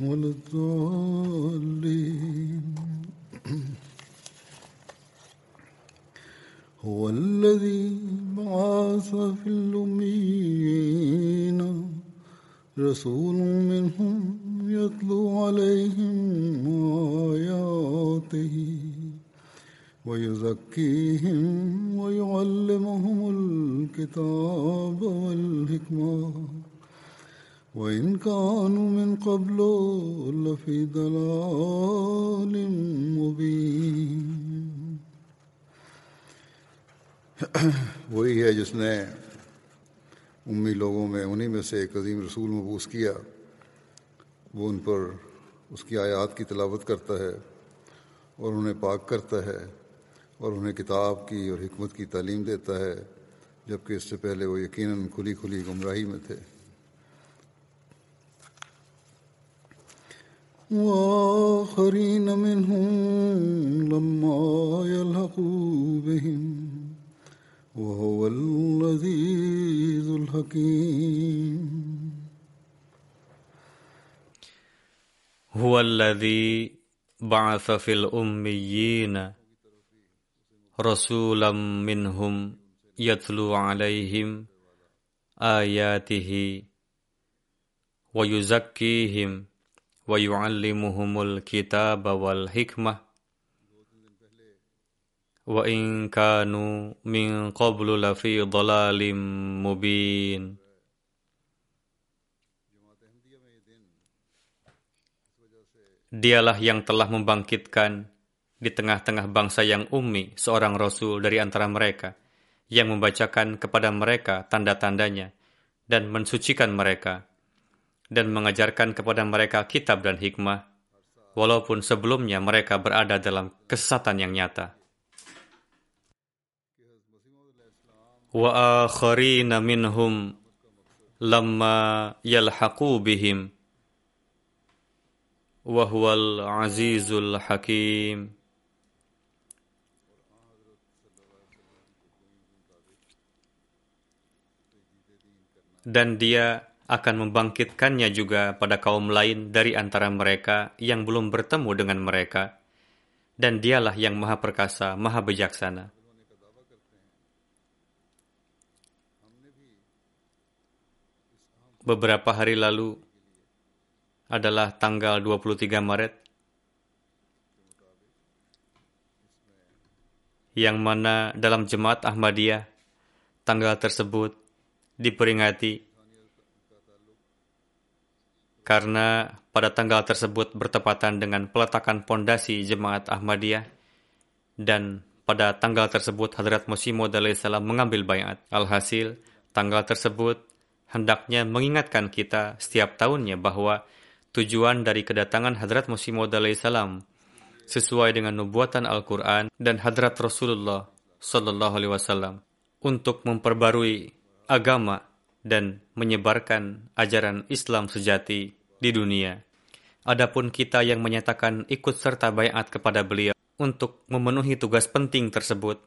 ولا الضالين هو الذي بعث في الأميين. رسول منهم يتلو عليهم آياته ويزكيهم ويعلمهم الكتاب والحكمة. وإن كانوا من قبل لفي ضلال مبين۔ وہی ہے جس نے امی لوگوں میں، انہی میں سے ایک عظیم رسول مبوس کیا۔ وہ ان پر اس کی آیات کی تلاوت کرتا ہے اور انہیں پاک کرتا ہے اور انہیں کتاب کی اور حکمت کی تعلیم دیتا ہے، جبکہ اس سے پہلے وہ یقیناً کھلی کھلی گمراہی میں تھے۔ وآخرين منهم لما يلحقوا بهم وهو العزيز الحكيم. هو الذي بعث في الأميين رسولا منهم يتلو عليهم آياته ويزكيهم wa yu'allimuhumul kitaba wal hikmah wa in kanu min qablu Dialah yang telah membangkitkan di tengah-tengah bangsa yang ummi seorang rasul dari antara mereka yang membacakan kepada mereka tanda-tandanya dan mensucikan mereka dan mengajarkan kepada mereka kitab dan hikmah walaupun sebelumnya mereka berada dalam kesesatan yang nyata. Minhum lamma yalhaqu bihim wa huwal azizul hakim. Dan dia akan membangkitkannya juga pada kaum lain dari antara mereka yang belum bertemu dengan mereka, dan dialah yang maha perkasa, maha bijaksana. Beberapa hari lalu adalah tanggal 23 Maret, yang mana dalam jemaat Ahmadiyah, tanggal tersebut diperingati karena pada tanggal tersebut bertepatan dengan peletakan pondasi jemaat Ahmadiyah dan pada tanggal tersebut Hadrat Maud salam mengambil bayat. Alhasil, tanggal tersebut hendaknya mengingatkan kita setiap tahunnya bahwa tujuan dari kedatangan Hadrat Maud salam sesuai dengan nubuatan Al-Quran dan Hadrat Rasulullah Sallallahu Alaihi Wasallam untuk memperbarui agama dan menyebarkan ajaran Islam sejati di dunia. Adapun kita yang menyatakan ikut serta bayat kepada beliau untuk memenuhi tugas penting tersebut,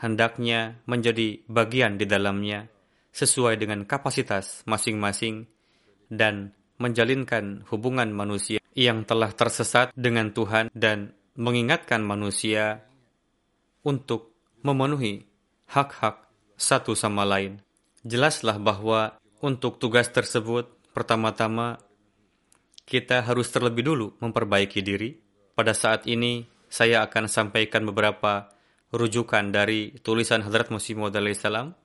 hendaknya menjadi bagian di dalamnya sesuai dengan kapasitas masing-masing dan menjalinkan hubungan manusia yang telah tersesat dengan Tuhan dan mengingatkan manusia untuk memenuhi hak-hak satu sama lain. Jelaslah bahwa untuk tugas tersebut, pertama-tama kita harus terlebih dulu memperbaiki diri. Pada saat ini, saya akan sampaikan beberapa rujukan dari tulisan Hadrat Masih Maud salam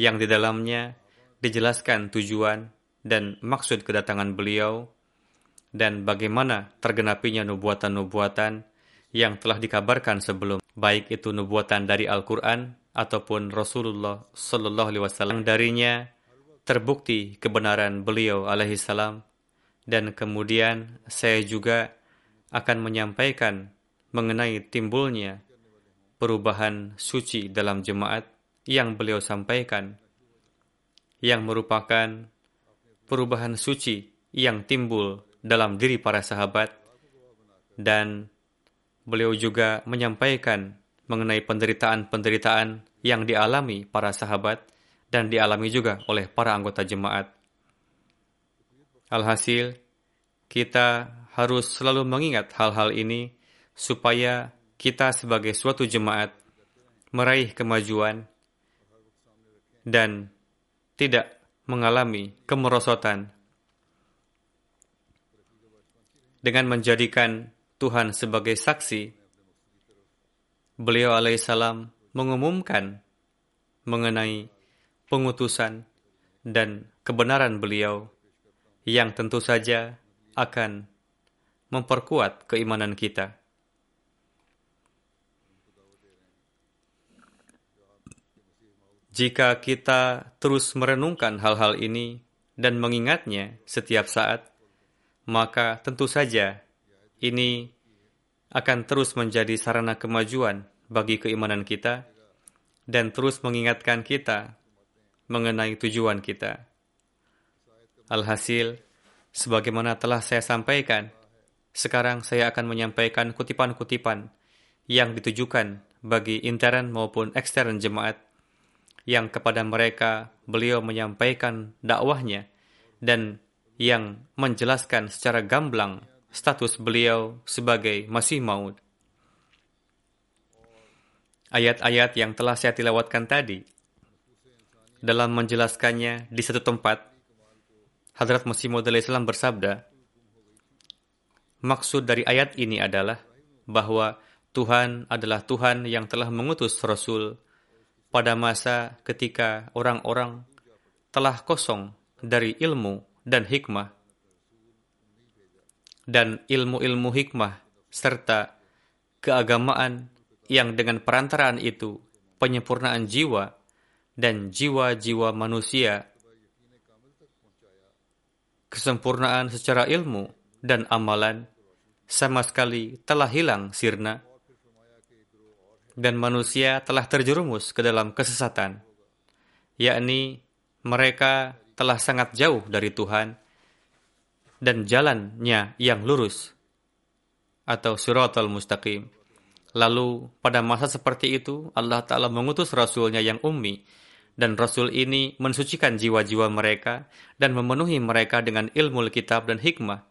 yang di dalamnya dijelaskan tujuan dan maksud kedatangan beliau dan bagaimana tergenapinya nubuatan-nubuatan yang telah dikabarkan sebelum baik itu nubuatan dari Al-Qur'an ataupun Rasulullah sallallahu alaihi wasallam. Darinya terbukti kebenaran beliau alaihi salam. Dan kemudian saya juga akan menyampaikan mengenai timbulnya perubahan suci dalam jemaat yang beliau sampaikan yang merupakan perubahan suci yang timbul dalam diri para sahabat. Dan beliau juga menyampaikan mengenai penderitaan-penderitaan yang dialami para sahabat dan dialami juga oleh para anggota jemaat. Alhasil, kita harus selalu mengingat hal-hal ini supaya kita sebagai suatu jemaat meraih kemajuan dan tidak mengalami kemerosotan dengan menjadikan Tuhan sebagai saksi beliau alaihissalam mengumumkan mengenai pengutusan dan kebenaran beliau yang tentu saja akan memperkuat keimanan kita. Jika kita terus merenungkan hal-hal ini dan mengingatnya setiap saat, maka tentu saja ini akan terus menjadi sarana kemajuan bagi keimanan kita dan terus mengingatkan kita mengenai tujuan kita. Alhasil, sebagaimana telah saya sampaikan, sekarang saya akan menyampaikan kutipan-kutipan yang ditujukan bagi intern maupun ekstern jemaat yang kepada mereka beliau menyampaikan dakwahnya dan yang menjelaskan secara gamblang status beliau sebagai Masih Maud. Ayat-ayat yang telah saya tilawatkan tadi, dalam menjelaskannya di satu tempat, Hadrat Masih Maud Islam bersabda, Maksud dari ayat ini adalah bahwa Tuhan adalah Tuhan yang telah mengutus Rasul pada masa ketika orang-orang telah kosong dari ilmu dan hikmah, dan ilmu-ilmu hikmah serta keagamaan yang dengan perantaraan itu penyempurnaan jiwa dan jiwa-jiwa manusia kesempurnaan secara ilmu dan amalan sama sekali telah hilang sirna dan manusia telah terjerumus ke dalam kesesatan, yakni mereka telah sangat jauh dari Tuhan dan jalannya yang lurus atau suratul mustaqim. Lalu pada masa seperti itu Allah Ta'ala mengutus Rasulnya yang ummi dan Rasul ini mensucikan jiwa-jiwa mereka dan memenuhi mereka dengan ilmu kitab dan hikmah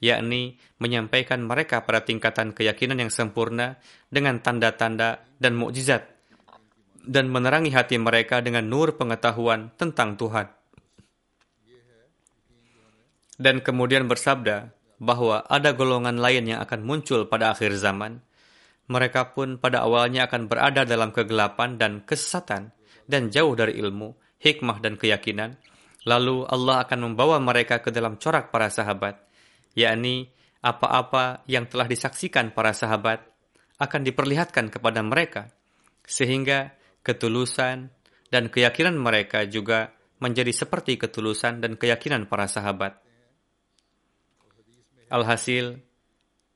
yakni menyampaikan mereka pada tingkatan keyakinan yang sempurna dengan tanda-tanda dan mukjizat dan menerangi hati mereka dengan nur pengetahuan tentang Tuhan. Dan kemudian bersabda bahwa ada golongan lain yang akan muncul pada akhir zaman. Mereka pun pada awalnya akan berada dalam kegelapan dan kesesatan dan jauh dari ilmu, hikmah dan keyakinan. Lalu Allah akan membawa mereka ke dalam corak para sahabat yakni apa-apa yang telah disaksikan para sahabat akan diperlihatkan kepada mereka, sehingga ketulusan dan keyakinan mereka juga menjadi seperti ketulusan dan keyakinan para sahabat. Alhasil,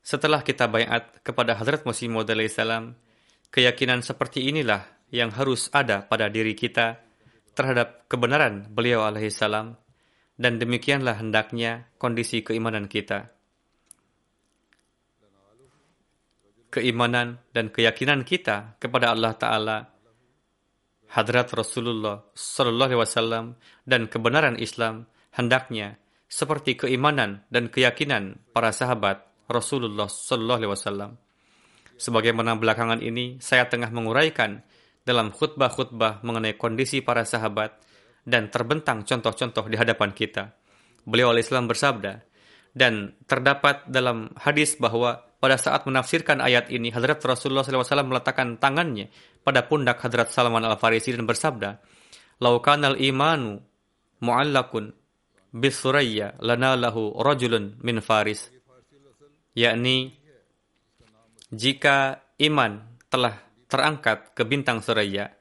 setelah kita bayat kepada Hadrat Masih Maud salam, keyakinan seperti inilah yang harus ada pada diri kita terhadap kebenaran beliau alaihissalam dan demikianlah hendaknya kondisi keimanan kita. Keimanan dan keyakinan kita kepada Allah Ta'ala hadrat Rasulullah Sallallahu Alaihi Wasallam dan kebenaran Islam hendaknya seperti keimanan dan keyakinan para sahabat Rasulullah Sallallahu Alaihi Wasallam. Sebagaimana belakangan ini saya tengah menguraikan dalam khutbah-khutbah mengenai kondisi para sahabat dan terbentang contoh-contoh di hadapan kita. Beliau Islam bersabda, dan terdapat dalam hadis bahwa pada saat menafsirkan ayat ini, Hadrat Rasulullah SAW meletakkan tangannya pada pundak Hadrat Salman Al-Farisi dan bersabda, Laukanal imanu mu'allakun bisurayya lana lahu rajulun min faris. Yakni, jika iman telah terangkat ke bintang Suraya,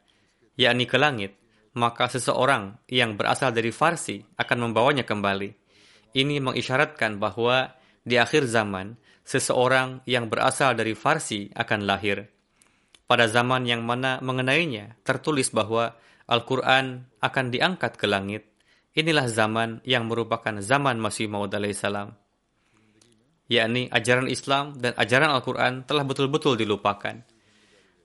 yakni ke langit, maka seseorang yang berasal dari Farsi akan membawanya kembali. Ini mengisyaratkan bahwa di akhir zaman, seseorang yang berasal dari Farsi akan lahir. Pada zaman yang mana mengenainya, tertulis bahwa Al-Quran akan diangkat ke langit. Inilah zaman yang merupakan zaman Masih Maud salam. Yakni ajaran Islam dan ajaran Al-Quran telah betul-betul dilupakan.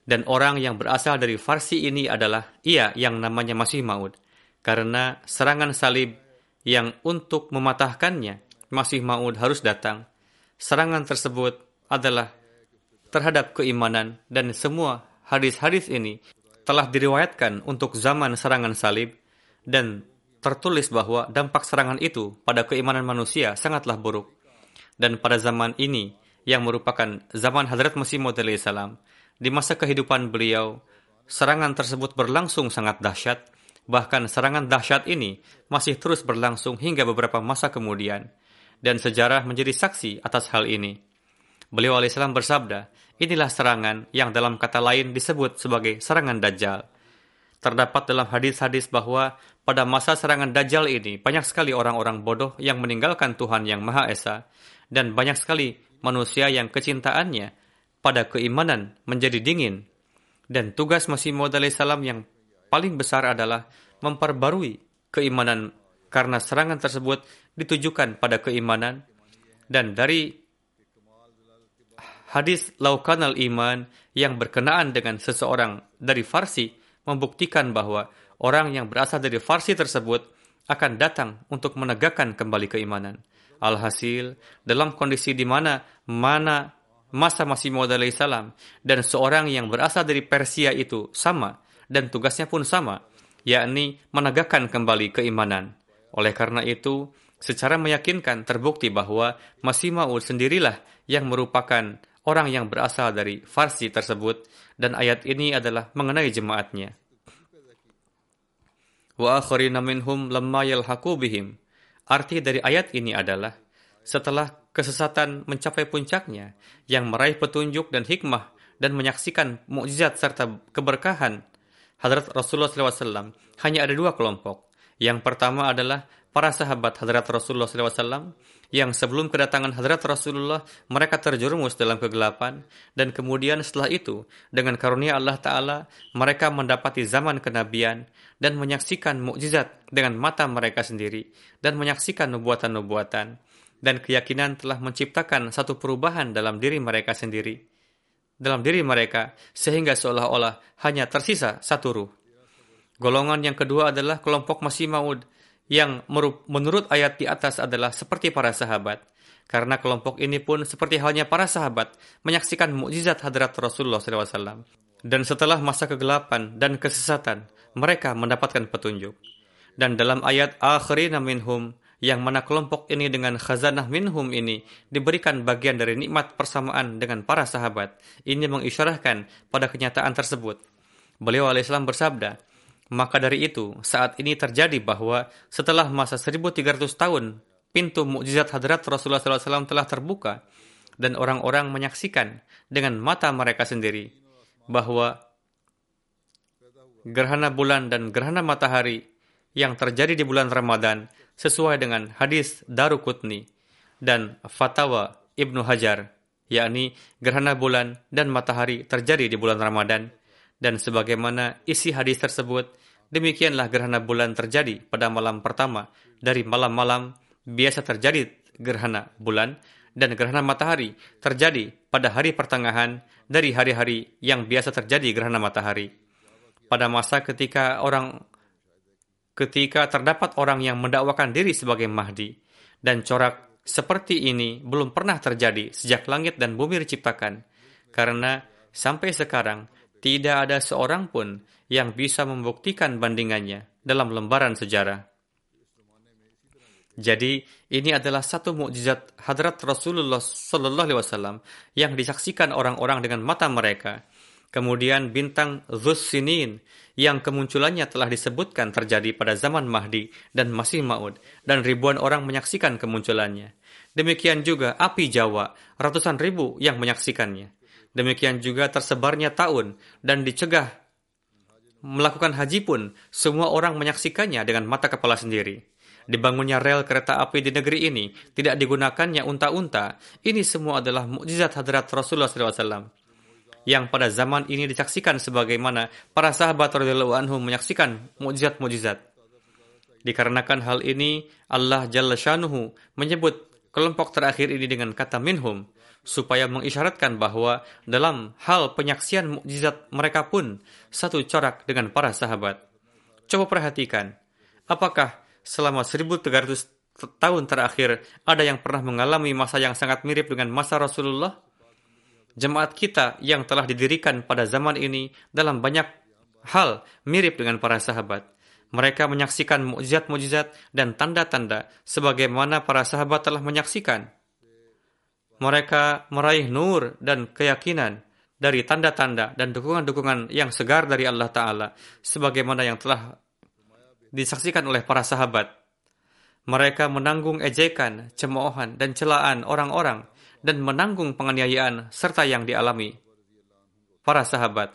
Dan orang yang berasal dari Farsi ini adalah ia yang namanya Masih Maud. Karena serangan salib yang untuk mematahkannya masih Maud harus datang. Serangan tersebut adalah terhadap keimanan dan semua hadis-hadis ini telah diriwayatkan untuk zaman serangan salib dan tertulis bahwa dampak serangan itu pada keimanan manusia sangatlah buruk. Dan pada zaman ini yang merupakan zaman Hadrat Masih Maud salam, di masa kehidupan beliau, serangan tersebut berlangsung sangat dahsyat Bahkan serangan dahsyat ini masih terus berlangsung hingga beberapa masa kemudian, dan sejarah menjadi saksi atas hal ini. Beliau alaihissalam bersabda, inilah serangan yang dalam kata lain disebut sebagai serangan Dajjal. Terdapat dalam hadis-hadis bahwa pada masa serangan Dajjal ini banyak sekali orang-orang bodoh yang meninggalkan Tuhan yang Maha Esa, dan banyak sekali manusia yang kecintaannya pada keimanan menjadi dingin. Dan tugas Masih Maud salam yang paling besar adalah memperbarui keimanan karena serangan tersebut ditujukan pada keimanan dan dari hadis laukan al iman yang berkenaan dengan seseorang dari Farsi membuktikan bahwa orang yang berasal dari Farsi tersebut akan datang untuk menegakkan kembali keimanan. Alhasil, dalam kondisi di mana mana masa masih Maud salam dan seorang yang berasal dari Persia itu sama dan tugasnya pun sama, yakni menegakkan kembali keimanan. Oleh karena itu, secara meyakinkan terbukti bahwa Masih Maud sendirilah yang merupakan orang yang berasal dari Farsi tersebut dan ayat ini adalah mengenai jemaatnya. Wa minhum lamma. Arti dari ayat ini adalah setelah kesesatan mencapai puncaknya yang meraih petunjuk dan hikmah dan menyaksikan mukjizat serta keberkahan Hadrat Rasulullah SAW hanya ada dua kelompok. Yang pertama adalah para sahabat Hadrat Rasulullah SAW yang sebelum kedatangan Hadrat Rasulullah mereka terjerumus dalam kegelapan dan kemudian setelah itu dengan karunia Allah Ta'ala mereka mendapati zaman kenabian dan menyaksikan mukjizat dengan mata mereka sendiri dan menyaksikan nubuatan-nubuatan dan keyakinan telah menciptakan satu perubahan dalam diri mereka sendiri dalam diri mereka sehingga seolah-olah hanya tersisa satu ruh. Golongan yang kedua adalah kelompok Masih Maud yang menurut ayat di atas adalah seperti para sahabat. Karena kelompok ini pun seperti halnya para sahabat menyaksikan mukjizat hadrat Rasulullah SAW. Dan setelah masa kegelapan dan kesesatan, mereka mendapatkan petunjuk. Dan dalam ayat akhirina minhum yang mana kelompok ini dengan khazanah minhum ini diberikan bagian dari nikmat persamaan dengan para sahabat. Ini mengisyarahkan pada kenyataan tersebut. Beliau alaihissalam bersabda, maka dari itu, saat ini terjadi bahwa setelah masa 1300 tahun, pintu mukjizat hadrat Rasulullah SAW telah terbuka dan orang-orang menyaksikan dengan mata mereka sendiri bahwa gerhana bulan dan gerhana matahari yang terjadi di bulan Ramadan sesuai dengan hadis Darukutni dan fatwa Ibnu Hajar, yakni gerhana bulan dan matahari terjadi di bulan Ramadan, dan sebagaimana isi hadis tersebut, demikianlah gerhana bulan terjadi pada malam pertama dari malam-malam biasa terjadi gerhana bulan, dan gerhana matahari terjadi pada hari pertengahan dari hari-hari yang biasa terjadi gerhana matahari. Pada masa ketika orang ketika terdapat orang yang mendakwakan diri sebagai Mahdi dan corak seperti ini belum pernah terjadi sejak langit dan bumi diciptakan karena sampai sekarang tidak ada seorang pun yang bisa membuktikan bandingannya dalam lembaran sejarah. Jadi ini adalah satu mukjizat hadrat Rasulullah Sallallahu Alaihi Wasallam yang disaksikan orang-orang dengan mata mereka. Kemudian bintang Dhus Sinin yang kemunculannya telah disebutkan terjadi pada zaman Mahdi dan Masih Maud dan ribuan orang menyaksikan kemunculannya. Demikian juga api Jawa, ratusan ribu yang menyaksikannya. Demikian juga tersebarnya tahun dan dicegah melakukan haji pun semua orang menyaksikannya dengan mata kepala sendiri. Dibangunnya rel kereta api di negeri ini tidak digunakannya unta-unta. Ini semua adalah mukjizat hadrat Rasulullah SAW yang pada zaman ini disaksikan sebagaimana para sahabat radhiyallahu anhum menyaksikan mukjizat-mukjizat. Dikarenakan hal ini, Allah Jalla Shanuhu menyebut kelompok terakhir ini dengan kata minhum, supaya mengisyaratkan bahwa dalam hal penyaksian mukjizat mereka pun satu corak dengan para sahabat. Coba perhatikan, apakah selama 1300 tahun terakhir ada yang pernah mengalami masa yang sangat mirip dengan masa Rasulullah? Jemaat kita yang telah didirikan pada zaman ini dalam banyak hal mirip dengan para sahabat. Mereka menyaksikan mukjizat-mukjizat dan tanda-tanda sebagaimana para sahabat telah menyaksikan. Mereka meraih nur dan keyakinan dari tanda-tanda dan dukungan-dukungan yang segar dari Allah Ta'ala sebagaimana yang telah disaksikan oleh para sahabat. Mereka menanggung ejekan, cemoohan, dan celaan orang-orang dan menanggung penganiayaan serta yang dialami para sahabat.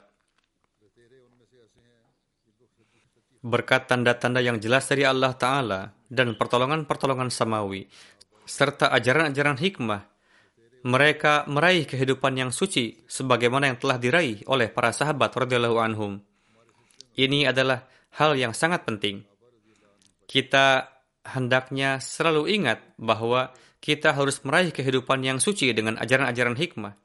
Berkat tanda-tanda yang jelas dari Allah Ta'ala dan pertolongan-pertolongan samawi, serta ajaran-ajaran hikmah, mereka meraih kehidupan yang suci sebagaimana yang telah diraih oleh para sahabat radhiyallahu anhum. Ini adalah hal yang sangat penting. Kita hendaknya selalu ingat bahwa kita harus meraih kehidupan yang suci dengan ajaran-ajaran hikmah.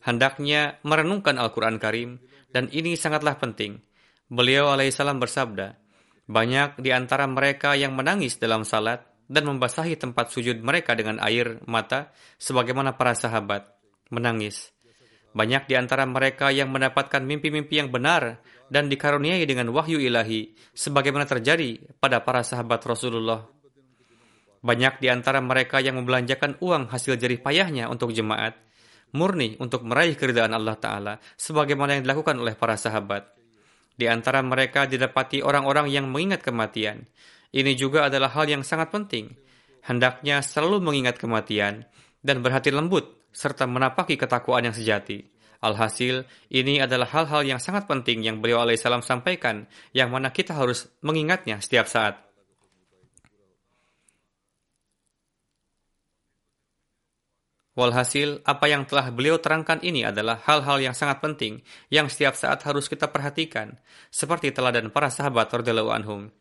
Hendaknya merenungkan Al-Quran Karim, dan ini sangatlah penting. Beliau alaihissalam bersabda, banyak di antara mereka yang menangis dalam salat dan membasahi tempat sujud mereka dengan air mata, sebagaimana para sahabat menangis. Banyak di antara mereka yang mendapatkan mimpi-mimpi yang benar dan dikaruniai dengan wahyu ilahi, sebagaimana terjadi pada para sahabat Rasulullah banyak di antara mereka yang membelanjakan uang hasil jerih payahnya untuk jemaat, murni untuk meraih keridaan Allah Ta'ala, sebagaimana yang dilakukan oleh para sahabat. Di antara mereka didapati orang-orang yang mengingat kematian. Ini juga adalah hal yang sangat penting. Hendaknya selalu mengingat kematian dan berhati lembut serta menapaki ketakwaan yang sejati. Alhasil, ini adalah hal-hal yang sangat penting yang beliau alaihissalam sampaikan, yang mana kita harus mengingatnya setiap saat. Walhasil, apa yang telah beliau terangkan ini adalah hal-hal yang sangat penting yang setiap saat harus kita perhatikan, seperti teladan para sahabat radhiyallahu anhum.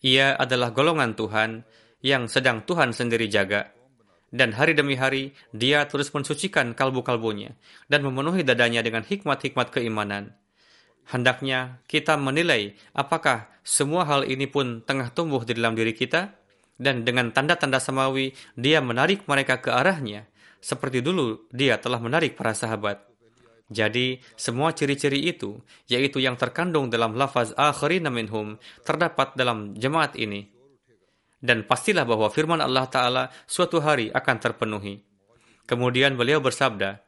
Ia adalah golongan Tuhan yang sedang Tuhan sendiri jaga, dan hari demi hari dia terus mensucikan kalbu-kalbunya dan memenuhi dadanya dengan hikmat-hikmat keimanan. Hendaknya kita menilai apakah semua hal ini pun tengah tumbuh di dalam diri kita, dan dengan tanda-tanda samawi dia menarik mereka ke arahnya, seperti dulu dia telah menarik para sahabat. Jadi, semua ciri-ciri itu, yaitu yang terkandung dalam lafaz akhirina minhum, terdapat dalam jemaat ini. Dan pastilah bahwa firman Allah Ta'ala suatu hari akan terpenuhi. Kemudian beliau bersabda,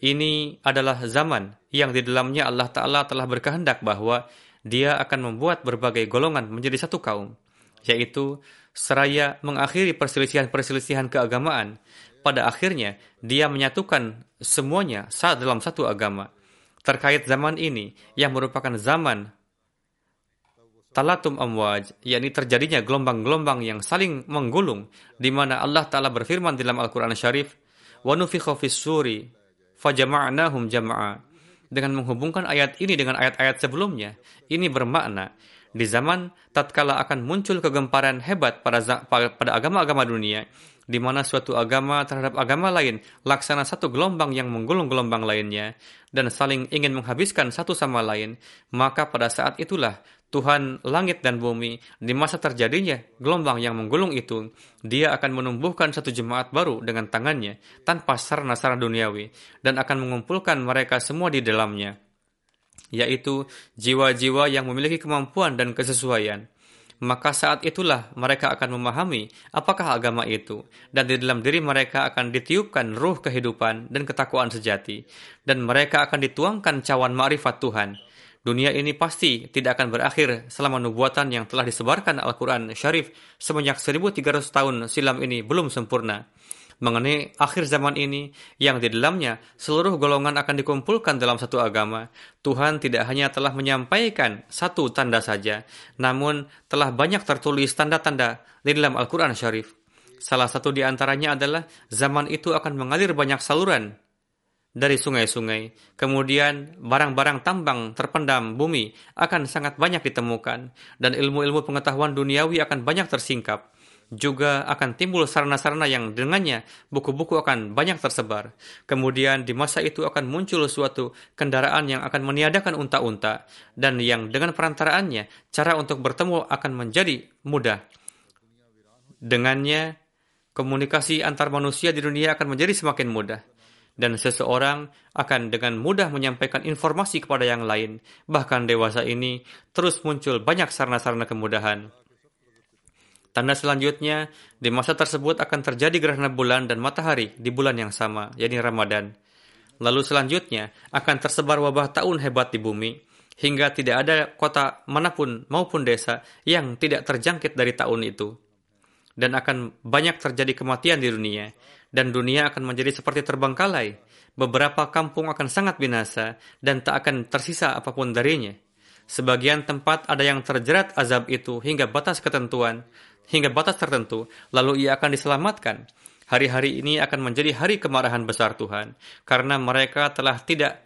ini adalah zaman yang di dalamnya Allah Ta'ala telah berkehendak bahwa dia akan membuat berbagai golongan menjadi satu kaum, yaitu seraya mengakhiri perselisihan-perselisihan keagamaan pada akhirnya dia menyatukan semuanya saat dalam satu agama. Terkait zaman ini yang merupakan zaman talatum amwaj, yakni terjadinya gelombang-gelombang yang saling menggulung, di mana Allah Ta'ala berfirman dalam Al-Quran Syarif, وَنُفِخَ فِي السُّورِ فَجَمَعْنَاهُمْ جَمَعًا Dengan menghubungkan ayat ini dengan ayat-ayat sebelumnya, ini bermakna, di zaman tatkala akan muncul kegemparan hebat pada agama-agama dunia, di mana suatu agama terhadap agama lain laksana satu gelombang yang menggulung gelombang lainnya dan saling ingin menghabiskan satu sama lain, maka pada saat itulah Tuhan langit dan bumi di masa terjadinya gelombang yang menggulung itu, dia akan menumbuhkan satu jemaat baru dengan tangannya tanpa sarana-sarana duniawi dan akan mengumpulkan mereka semua di dalamnya yaitu jiwa-jiwa yang memiliki kemampuan dan kesesuaian. Maka saat itulah mereka akan memahami apakah agama itu, dan di dalam diri mereka akan ditiupkan ruh kehidupan dan ketakwaan sejati, dan mereka akan dituangkan cawan ma'rifat Tuhan. Dunia ini pasti tidak akan berakhir selama nubuatan yang telah disebarkan Al-Quran Syarif semenjak 1300 tahun silam ini belum sempurna mengenai akhir zaman ini yang di dalamnya seluruh golongan akan dikumpulkan dalam satu agama. Tuhan tidak hanya telah menyampaikan satu tanda saja, namun telah banyak tertulis tanda-tanda di dalam Al-Quran Syarif. Salah satu di antaranya adalah zaman itu akan mengalir banyak saluran dari sungai-sungai. Kemudian barang-barang tambang terpendam bumi akan sangat banyak ditemukan dan ilmu-ilmu pengetahuan duniawi akan banyak tersingkap juga akan timbul sarana-sarana yang dengannya buku-buku akan banyak tersebar. Kemudian di masa itu akan muncul suatu kendaraan yang akan meniadakan unta-unta dan yang dengan perantaraannya cara untuk bertemu akan menjadi mudah. Dengannya komunikasi antar manusia di dunia akan menjadi semakin mudah dan seseorang akan dengan mudah menyampaikan informasi kepada yang lain. Bahkan dewasa ini terus muncul banyak sarana-sarana kemudahan. Tanda selanjutnya, di masa tersebut akan terjadi gerhana bulan dan matahari di bulan yang sama, yakni Ramadan. Lalu selanjutnya akan tersebar wabah tahun hebat di bumi, hingga tidak ada kota mana pun maupun desa yang tidak terjangkit dari tahun itu. Dan akan banyak terjadi kematian di dunia, dan dunia akan menjadi seperti terbengkalai. Beberapa kampung akan sangat binasa, dan tak akan tersisa apa pun darinya. Sebagian tempat ada yang terjerat azab itu hingga batas ketentuan, hingga batas tertentu, lalu ia akan diselamatkan. Hari-hari ini akan menjadi hari kemarahan besar Tuhan, karena mereka telah tidak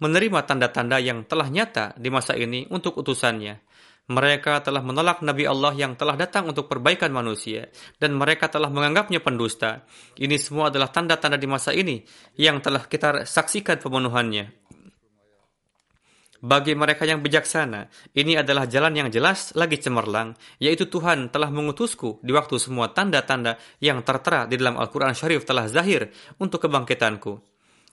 menerima tanda-tanda yang telah nyata di masa ini untuk utusannya. Mereka telah menolak Nabi Allah yang telah datang untuk perbaikan manusia, dan mereka telah menganggapnya pendusta. Ini semua adalah tanda-tanda di masa ini yang telah kita saksikan pemenuhannya. Bagi mereka yang bijaksana, ini adalah jalan yang jelas lagi cemerlang, yaitu Tuhan telah mengutusku di waktu semua tanda-tanda yang tertera di dalam Al-Quran Syarif telah zahir untuk kebangkitanku.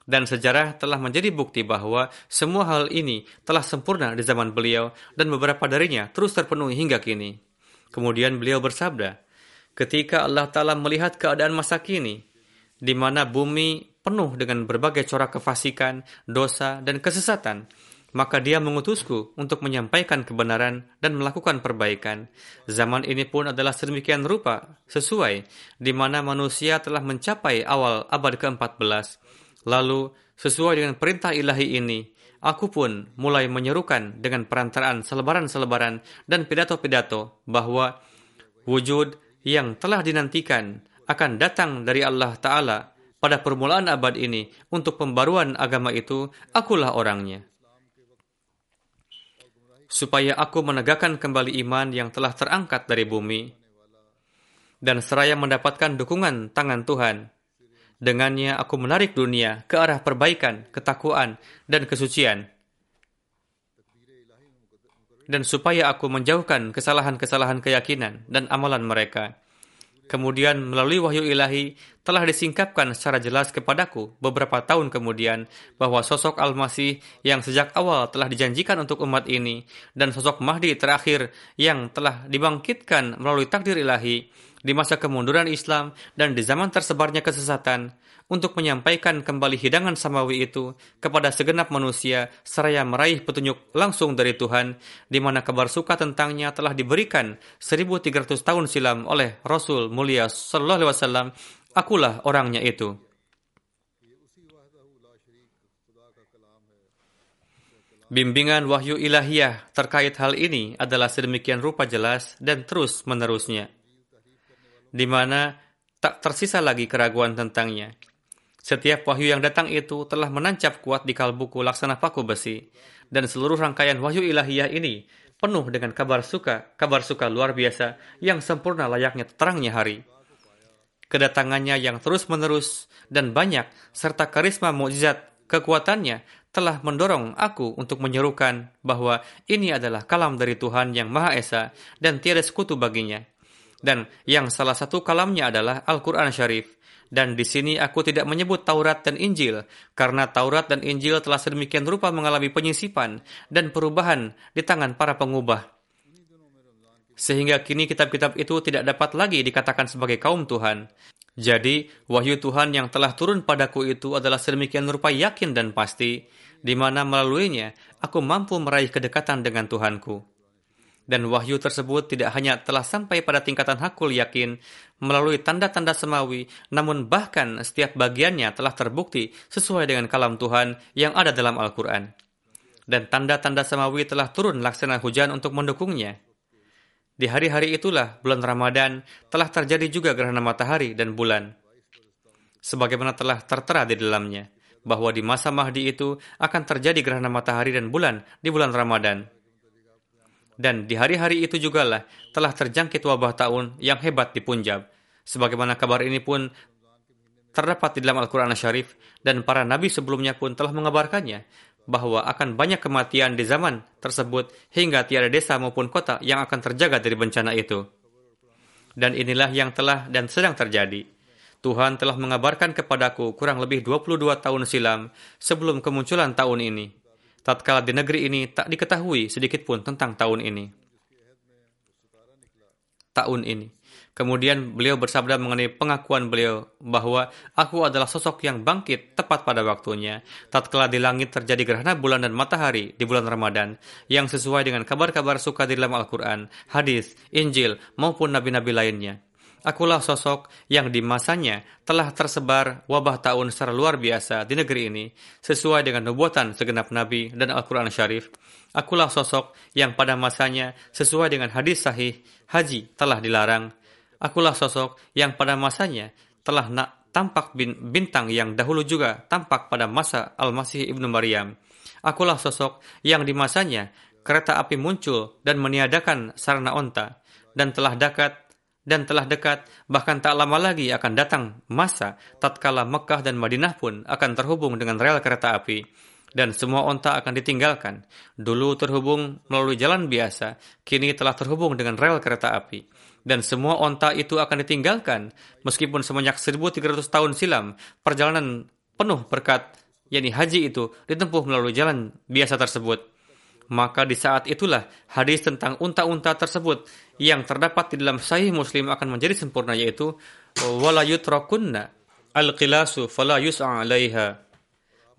Dan sejarah telah menjadi bukti bahwa semua hal ini telah sempurna di zaman beliau dan beberapa darinya terus terpenuhi hingga kini. Kemudian beliau bersabda, ketika Allah Ta'ala melihat keadaan masa kini, di mana bumi penuh dengan berbagai corak kefasikan, dosa, dan kesesatan, maka dia mengutusku untuk menyampaikan kebenaran dan melakukan perbaikan. Zaman ini pun adalah sedemikian rupa, sesuai di mana manusia telah mencapai awal abad ke-14. Lalu, sesuai dengan perintah ilahi ini, aku pun mulai menyerukan dengan perantaraan selebaran-selebaran dan pidato-pidato bahwa wujud yang telah dinantikan akan datang dari Allah Ta'ala pada permulaan abad ini untuk pembaruan agama itu, akulah orangnya supaya aku menegakkan kembali iman yang telah terangkat dari bumi, dan seraya mendapatkan dukungan tangan Tuhan. Dengannya aku menarik dunia ke arah perbaikan, ketakwaan, dan kesucian. Dan supaya aku menjauhkan kesalahan-kesalahan keyakinan dan amalan mereka Kemudian melalui wahyu ilahi telah disingkapkan secara jelas kepadaku beberapa tahun kemudian bahwa sosok Al-Masih yang sejak awal telah dijanjikan untuk umat ini dan sosok Mahdi terakhir yang telah dibangkitkan melalui takdir ilahi di masa kemunduran Islam dan di zaman tersebarnya kesesatan untuk menyampaikan kembali hidangan samawi itu kepada segenap manusia seraya meraih petunjuk langsung dari Tuhan di mana kabar suka tentangnya telah diberikan 1300 tahun silam oleh Rasul mulia sallallahu alaihi wasallam. Akulah orangnya itu. Bimbingan wahyu ilahiyah terkait hal ini adalah sedemikian rupa jelas dan terus menerusnya, di mana tak tersisa lagi keraguan tentangnya. Setiap wahyu yang datang itu telah menancap kuat di kalbuku laksana paku besi, dan seluruh rangkaian wahyu ilahiyah ini penuh dengan kabar suka, kabar suka luar biasa yang sempurna layaknya terangnya hari. Kedatangannya yang terus-menerus dan banyak serta karisma mukjizat kekuatannya telah mendorong aku untuk menyerukan bahwa ini adalah kalam dari Tuhan yang Maha Esa dan tiada sekutu baginya. Dan yang salah satu kalamnya adalah Al-Quran Syarif. Dan di sini aku tidak menyebut Taurat dan Injil, karena Taurat dan Injil telah sedemikian rupa mengalami penyisipan dan perubahan di tangan para pengubah. Sehingga kini kitab-kitab itu tidak dapat lagi dikatakan sebagai kaum Tuhan. Jadi, wahyu Tuhan yang telah turun padaku itu adalah sedemikian rupa yakin dan pasti, di mana melaluinya aku mampu meraih kedekatan dengan Tuhanku. Dan wahyu tersebut tidak hanya telah sampai pada tingkatan hakul yakin melalui tanda-tanda semawi, namun bahkan setiap bagiannya telah terbukti sesuai dengan kalam Tuhan yang ada dalam Al-Quran. Dan tanda-tanda semawi telah turun laksana hujan untuk mendukungnya. Di hari-hari itulah bulan Ramadan telah terjadi juga gerhana matahari dan bulan. Sebagaimana telah tertera di dalamnya, bahwa di masa Mahdi itu akan terjadi gerhana matahari dan bulan di bulan Ramadan dan di hari-hari itu jugalah telah terjangkit wabah tahun yang hebat di Punjab. Sebagaimana kabar ini pun terdapat di dalam Al-Quran Syarif dan para nabi sebelumnya pun telah mengabarkannya bahwa akan banyak kematian di zaman tersebut hingga tiada desa maupun kota yang akan terjaga dari bencana itu. Dan inilah yang telah dan sedang terjadi. Tuhan telah mengabarkan kepadaku kurang lebih 22 tahun silam sebelum kemunculan tahun ini tatkala di negeri ini tak diketahui sedikit pun tentang tahun ini. Tahun ini. Kemudian beliau bersabda mengenai pengakuan beliau bahwa aku adalah sosok yang bangkit tepat pada waktunya. Tatkala di langit terjadi gerhana bulan dan matahari di bulan Ramadan yang sesuai dengan kabar-kabar suka di dalam Al-Quran, hadis, Injil maupun nabi-nabi lainnya. Akulah sosok yang di masanya telah tersebar wabah tahun secara luar biasa di negeri ini, sesuai dengan nubuatan segenap nabi dan Al-Quran Syarif. Akulah sosok yang pada masanya sesuai dengan hadis sahih, haji telah dilarang. Akulah sosok yang pada masanya telah nak tampak bintang yang dahulu juga tampak pada masa Al-Masih Ibnu Maryam. Akulah sosok yang di masanya kereta api muncul dan meniadakan sarana onta, dan telah dekat dan telah dekat, bahkan tak lama lagi akan datang masa tatkala Mekah dan Madinah pun akan terhubung dengan rel kereta api dan semua onta akan ditinggalkan. Dulu terhubung melalui jalan biasa, kini telah terhubung dengan rel kereta api. Dan semua onta itu akan ditinggalkan, meskipun semenjak 1300 tahun silam, perjalanan penuh berkat, yakni haji itu, ditempuh melalui jalan biasa tersebut maka di saat itulah hadis tentang unta-unta tersebut yang terdapat di dalam Sahih Muslim akan menjadi sempurna yaitu wala yutrakunna fala yus'a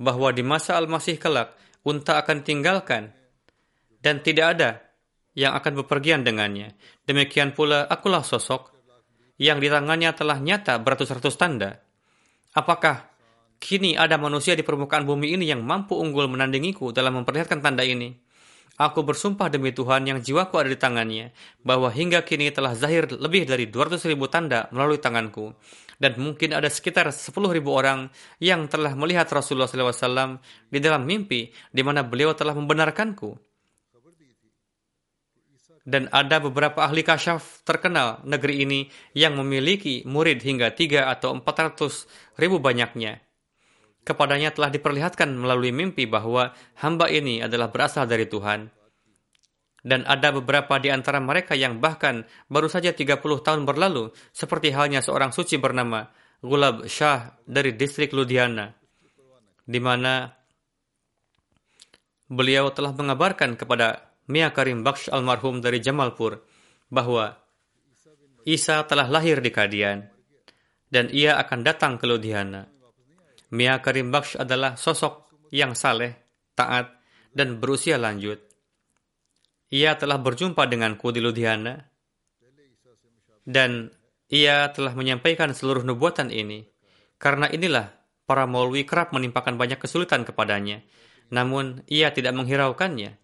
bahwa di masa Al-Masih kelak unta akan tinggalkan dan tidak ada yang akan bepergian dengannya. Demikian pula akulah sosok yang di tangannya telah nyata beratus-ratus tanda. Apakah kini ada manusia di permukaan bumi ini yang mampu unggul menandingiku dalam memperlihatkan tanda ini? Aku bersumpah demi Tuhan yang jiwaku ada di tangannya, bahwa hingga kini telah zahir lebih dari 200 ribu tanda melalui tanganku. Dan mungkin ada sekitar 10 ribu orang yang telah melihat Rasulullah SAW di dalam mimpi, di mana beliau telah membenarkanku. Dan ada beberapa ahli kasyaf terkenal negeri ini yang memiliki murid hingga 3 atau 400 ribu banyaknya kepadanya telah diperlihatkan melalui mimpi bahwa hamba ini adalah berasal dari Tuhan. Dan ada beberapa di antara mereka yang bahkan baru saja 30 tahun berlalu, seperti halnya seorang suci bernama Gulab Shah dari distrik Ludhiana, di mana beliau telah mengabarkan kepada Mia Karim Baksh almarhum dari Jamalpur bahwa Isa telah lahir di Kadian dan ia akan datang ke Ludhiana. Mia Karim Baksh adalah sosok yang saleh, taat, dan berusia lanjut. Ia telah berjumpa denganku di Ludhiana, dan ia telah menyampaikan seluruh nubuatan ini. Karena inilah para maulwi kerap menimpakan banyak kesulitan kepadanya, namun ia tidak menghiraukannya.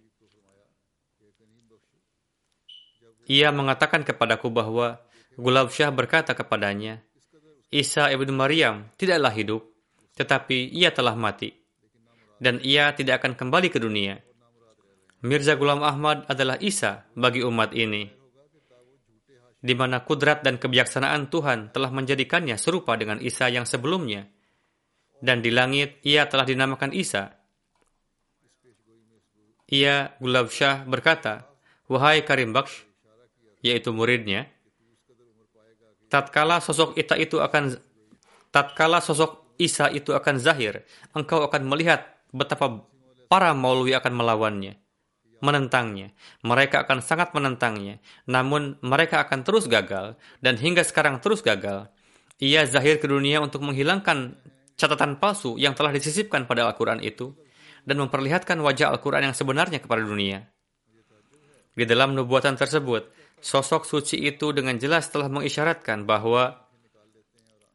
Ia mengatakan kepadaku bahwa Gulab Syah berkata kepadanya, Isa ibnu Maryam tidaklah hidup, tetapi ia telah mati, dan ia tidak akan kembali ke dunia. Mirza Ghulam Ahmad adalah Isa bagi umat ini, di mana kudrat dan kebijaksanaan Tuhan telah menjadikannya serupa dengan Isa yang sebelumnya. Dan di langit ia telah dinamakan Isa. Ia, Gulab Shah, berkata, Wahai Karim Baksh, yaitu muridnya, tatkala sosok Ita itu akan tatkala sosok Isa itu akan zahir, engkau akan melihat betapa para maulwi akan melawannya, menentangnya. Mereka akan sangat menentangnya, namun mereka akan terus gagal dan hingga sekarang terus gagal. Ia zahir ke dunia untuk menghilangkan catatan palsu yang telah disisipkan pada Al-Quran itu dan memperlihatkan wajah Al-Quran yang sebenarnya kepada dunia. Di dalam nubuatan tersebut, sosok suci itu dengan jelas telah mengisyaratkan bahwa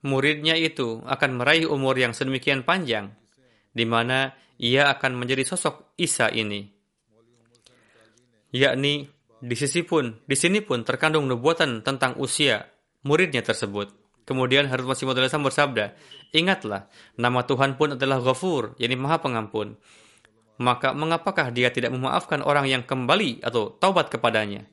muridnya itu akan meraih umur yang sedemikian panjang, di mana ia akan menjadi sosok Isa ini. Yakni di sisi pun, di sini pun terkandung nubuatan tentang usia muridnya tersebut. Kemudian Harut Masih Maud bersabda, Ingatlah, nama Tuhan pun adalah Ghafur, yakni maha pengampun. Maka mengapakah dia tidak memaafkan orang yang kembali atau taubat kepadanya?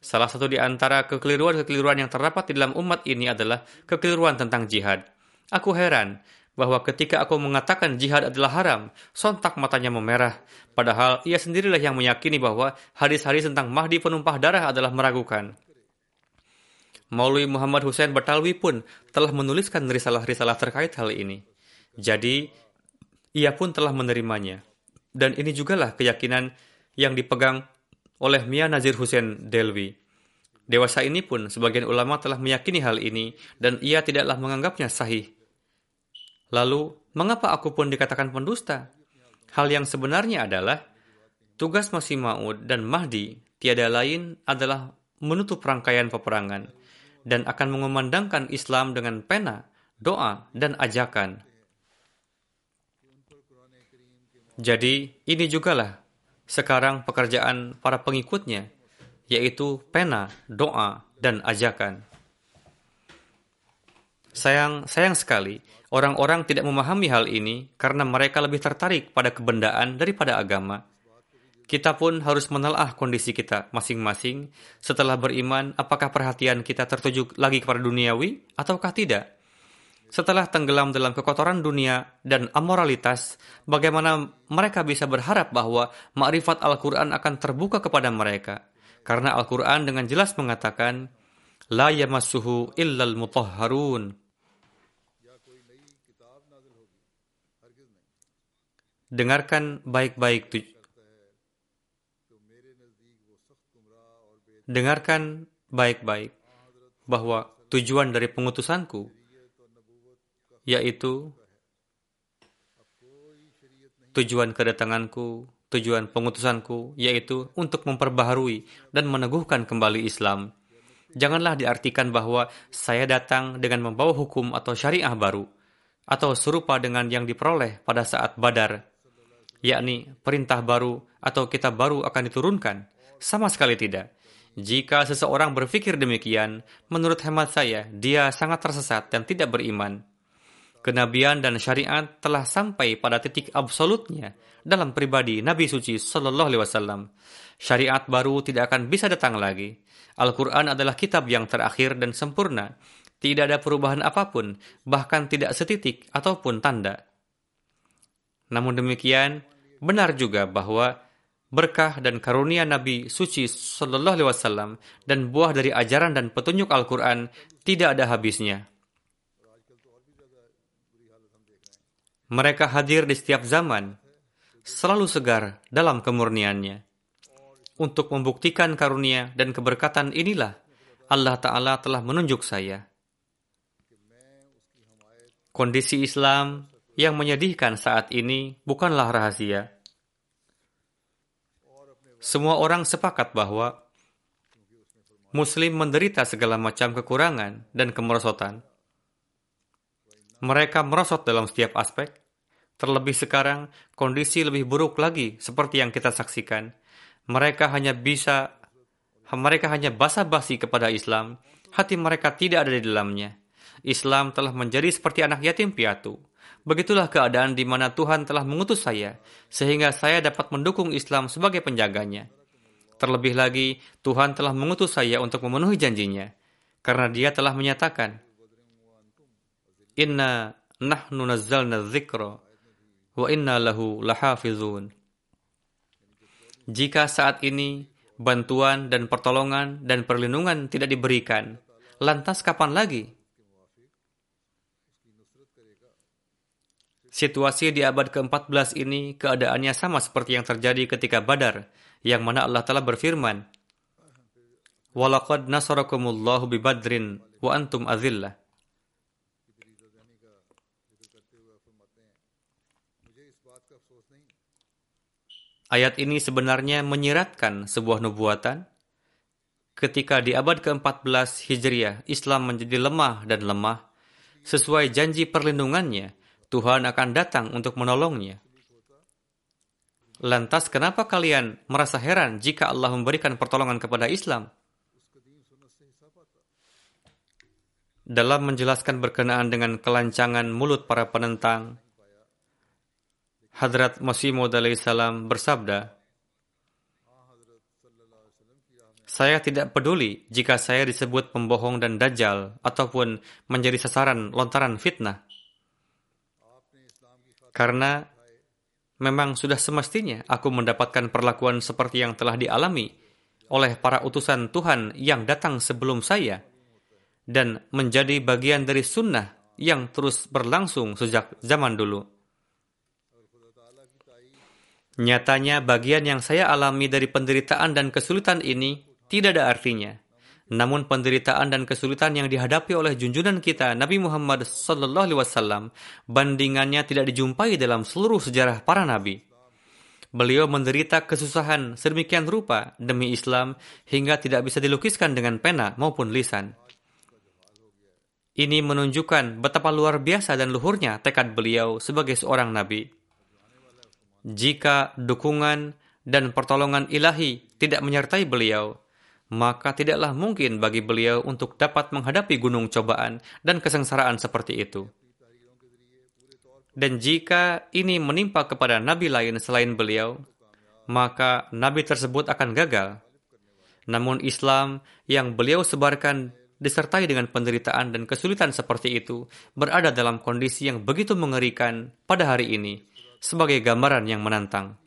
Salah satu di antara kekeliruan-kekeliruan yang terdapat di dalam umat ini adalah kekeliruan tentang jihad. Aku heran bahwa ketika aku mengatakan jihad adalah haram, sontak matanya memerah. Padahal ia sendirilah yang meyakini bahwa hadis-hadis tentang Mahdi penumpah darah adalah meragukan. Maulwi Muhammad Hussein Batalwi pun telah menuliskan risalah-risalah terkait hal ini. Jadi, ia pun telah menerimanya. Dan ini jugalah keyakinan yang dipegang oleh Mia Nazir Hussein Delvi. Dewasa ini pun sebagian ulama telah meyakini hal ini dan ia tidaklah menganggapnya sahih. Lalu, mengapa aku pun dikatakan pendusta? Hal yang sebenarnya adalah tugas Masih Maud dan Mahdi tiada lain adalah menutup rangkaian peperangan dan akan mengumandangkan Islam dengan pena, doa, dan ajakan. Jadi, ini jugalah sekarang pekerjaan para pengikutnya, yaitu pena, doa, dan ajakan. Sayang, sayang sekali, orang-orang tidak memahami hal ini karena mereka lebih tertarik pada kebendaan daripada agama. Kita pun harus menelaah kondisi kita masing-masing setelah beriman apakah perhatian kita tertuju lagi kepada duniawi ataukah tidak. Setelah tenggelam dalam kekotoran dunia dan amoralitas, bagaimana mereka bisa berharap bahwa makrifat Al-Quran akan terbuka kepada mereka? Karena Al-Quran dengan jelas mengatakan, La yamassuhu illal mutahharun. Dengarkan baik-baik Dengarkan baik-baik bahwa tujuan dari pengutusanku yaitu tujuan kedatanganku, tujuan pengutusanku, yaitu untuk memperbaharui dan meneguhkan kembali Islam. Janganlah diartikan bahwa saya datang dengan membawa hukum atau syariah baru, atau serupa dengan yang diperoleh pada saat badar, yakni perintah baru atau kitab baru akan diturunkan. Sama sekali tidak. Jika seseorang berpikir demikian, menurut hemat saya, dia sangat tersesat dan tidak beriman kenabian dan syariat telah sampai pada titik absolutnya dalam pribadi Nabi suci Shallallahu Alaihi Wasallam. Syariat baru tidak akan bisa datang lagi. Al-Quran adalah kitab yang terakhir dan sempurna. Tidak ada perubahan apa pun, bahkan tidak setitik ataupun tanda. Namun demikian, benar juga bahwa berkah dan karunia Nabi suci Shallallahu Alaihi Wasallam dan buah dari ajaran dan petunjuk Al-Quran tidak ada habisnya. Mereka hadir di setiap zaman, selalu segar dalam kemurniannya. Untuk membuktikan karunia dan keberkatan inilah Allah Ta'ala telah menunjuk saya. Kondisi Islam yang menyedihkan saat ini bukanlah rahasia. Semua orang sepakat bahwa Muslim menderita segala macam kekurangan dan kemerosotan. Mereka merosot dalam setiap aspek, Terlebih sekarang, kondisi lebih buruk lagi seperti yang kita saksikan. Mereka hanya bisa mereka hanya basa-basi kepada Islam, hati mereka tidak ada di dalamnya. Islam telah menjadi seperti anak yatim piatu. Begitulah keadaan di mana Tuhan telah mengutus saya, sehingga saya dapat mendukung Islam sebagai penjaganya. Terlebih lagi, Tuhan telah mengutus saya untuk memenuhi janjinya, karena dia telah menyatakan, Inna nahnu nazzalna dzikra wa inna lahu lahafizun. Jika saat ini bantuan dan pertolongan dan perlindungan tidak diberikan, lantas kapan lagi Situasi di abad ke-14 ini keadaannya sama seperti yang terjadi ketika Badar, yang mana Allah telah berfirman, Walaqad nasarakumullahu bi Badrin wa antum azillah. Ayat ini sebenarnya menyiratkan sebuah nubuatan ketika di abad ke-14 Hijriah Islam menjadi lemah dan lemah sesuai janji perlindungannya Tuhan akan datang untuk menolongnya. Lantas kenapa kalian merasa heran jika Allah memberikan pertolongan kepada Islam? Dalam menjelaskan berkenaan dengan kelancangan mulut para penentang, Hadrat Masih Maud salam bersabda, Saya tidak peduli jika saya disebut pembohong dan dajjal ataupun menjadi sasaran lontaran fitnah. Karena memang sudah semestinya aku mendapatkan perlakuan seperti yang telah dialami oleh para utusan Tuhan yang datang sebelum saya dan menjadi bagian dari sunnah yang terus berlangsung sejak zaman dulu. Nyatanya bagian yang saya alami dari penderitaan dan kesulitan ini tidak ada artinya namun penderitaan dan kesulitan yang dihadapi oleh junjungan kita Nabi Muhammad sallallahu alaihi wasallam bandingannya tidak dijumpai dalam seluruh sejarah para nabi. Beliau menderita kesusahan sedemikian rupa demi Islam hingga tidak bisa dilukiskan dengan pena maupun lisan. Ini menunjukkan betapa luar biasa dan luhurnya tekad beliau sebagai seorang nabi. Jika dukungan dan pertolongan ilahi tidak menyertai beliau, maka tidaklah mungkin bagi beliau untuk dapat menghadapi gunung cobaan dan kesengsaraan seperti itu. Dan jika ini menimpa kepada nabi lain selain beliau, maka nabi tersebut akan gagal. Namun Islam yang beliau sebarkan disertai dengan penderitaan dan kesulitan seperti itu berada dalam kondisi yang begitu mengerikan pada hari ini sebagai gambaran yang menantang.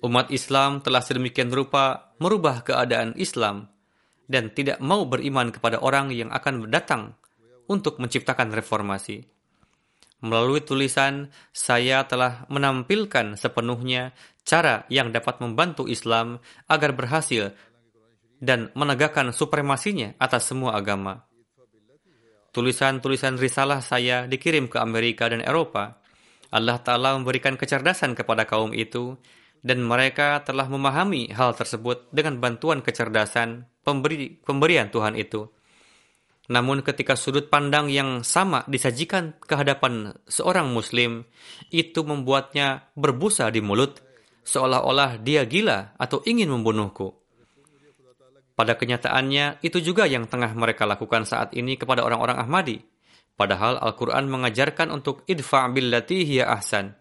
Umat Islam telah sedemikian rupa merubah keadaan Islam dan tidak mau beriman kepada orang yang akan datang untuk menciptakan reformasi. Melalui tulisan, saya telah menampilkan sepenuhnya cara yang dapat membantu Islam agar berhasil dan menegakkan supremasinya atas semua agama. Tulisan-tulisan risalah saya dikirim ke Amerika dan Eropa. Allah Ta'ala memberikan kecerdasan kepada kaum itu dan mereka telah memahami hal tersebut dengan bantuan kecerdasan pemberi, pemberian Tuhan itu. Namun ketika sudut pandang yang sama disajikan ke hadapan seorang muslim, itu membuatnya berbusa di mulut, seolah-olah dia gila atau ingin membunuhku. Pada kenyataannya, itu juga yang tengah mereka lakukan saat ini kepada orang-orang Ahmadi. Padahal Al-Quran mengajarkan untuk idfa' billati hiya ahsan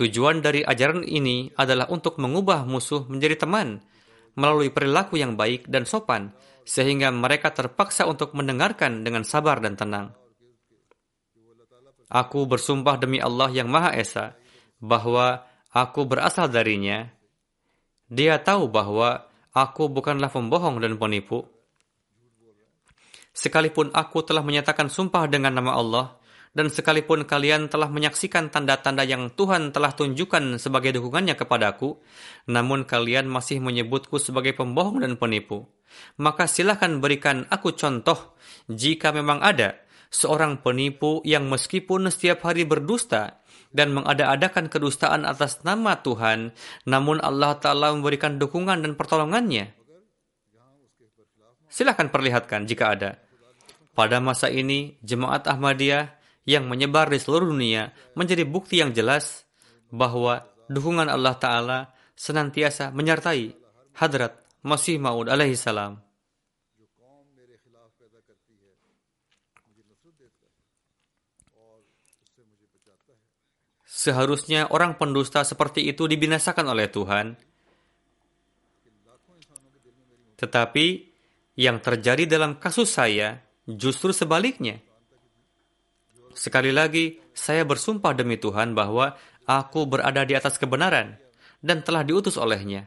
Tujuan dari ajaran ini adalah untuk mengubah musuh menjadi teman melalui perilaku yang baik dan sopan, sehingga mereka terpaksa untuk mendengarkan dengan sabar dan tenang. Aku bersumpah demi Allah yang Maha Esa bahwa aku berasal darinya. Dia tahu bahwa aku bukanlah pembohong dan penipu. Sekalipun aku telah menyatakan sumpah dengan nama Allah, dan sekalipun kalian telah menyaksikan tanda-tanda yang Tuhan telah tunjukkan sebagai dukungannya kepadaku, namun kalian masih menyebutku sebagai pembohong dan penipu. Maka silahkan berikan aku contoh jika memang ada seorang penipu yang meskipun setiap hari berdusta dan mengada-adakan kedustaan atas nama Tuhan, namun Allah Ta'ala memberikan dukungan dan pertolongannya. Silahkan perlihatkan jika ada. Pada masa ini, Jemaat Ahmadiyah yang menyebar di seluruh dunia menjadi bukti yang jelas bahwa dukungan Allah Ta'ala senantiasa menyertai hadrat Masih Maud alaihi salam. Seharusnya orang pendusta seperti itu dibinasakan oleh Tuhan. Tetapi yang terjadi dalam kasus saya justru sebaliknya. Sekali lagi, saya bersumpah demi Tuhan bahwa aku berada di atas kebenaran dan telah diutus olehnya.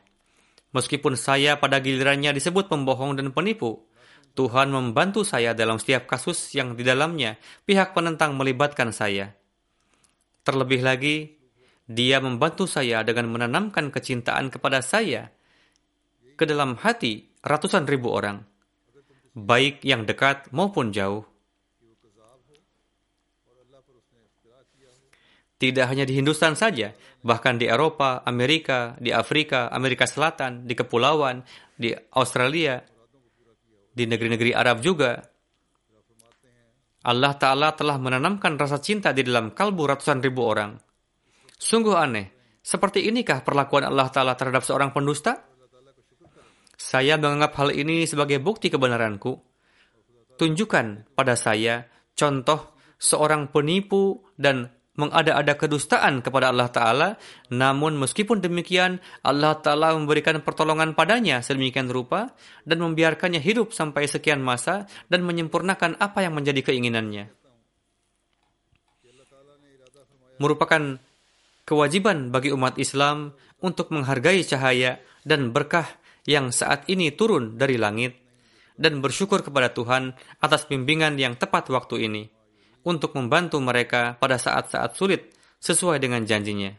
Meskipun saya pada gilirannya disebut pembohong dan penipu, Tuhan membantu saya dalam setiap kasus yang di dalamnya pihak penentang melibatkan saya. Terlebih lagi, dia membantu saya dengan menanamkan kecintaan kepada saya ke dalam hati ratusan ribu orang, baik yang dekat maupun jauh. Tidak hanya di Hindustan saja, bahkan di Eropa, Amerika, di Afrika, Amerika Selatan, di kepulauan, di Australia, di negeri-negeri Arab juga. Allah Ta'ala telah menanamkan rasa cinta di dalam kalbu ratusan ribu orang. Sungguh aneh, seperti inikah perlakuan Allah Ta'ala terhadap seorang pendusta? Saya menganggap hal ini sebagai bukti kebenaranku. Tunjukkan pada saya contoh seorang penipu dan mengada-ada kedustaan kepada Allah Ta'ala, namun meskipun demikian, Allah Ta'ala memberikan pertolongan padanya sedemikian rupa dan membiarkannya hidup sampai sekian masa dan menyempurnakan apa yang menjadi keinginannya. Merupakan kewajiban bagi umat Islam untuk menghargai cahaya dan berkah yang saat ini turun dari langit dan bersyukur kepada Tuhan atas bimbingan yang tepat waktu ini untuk membantu mereka pada saat-saat sulit sesuai dengan janjinya.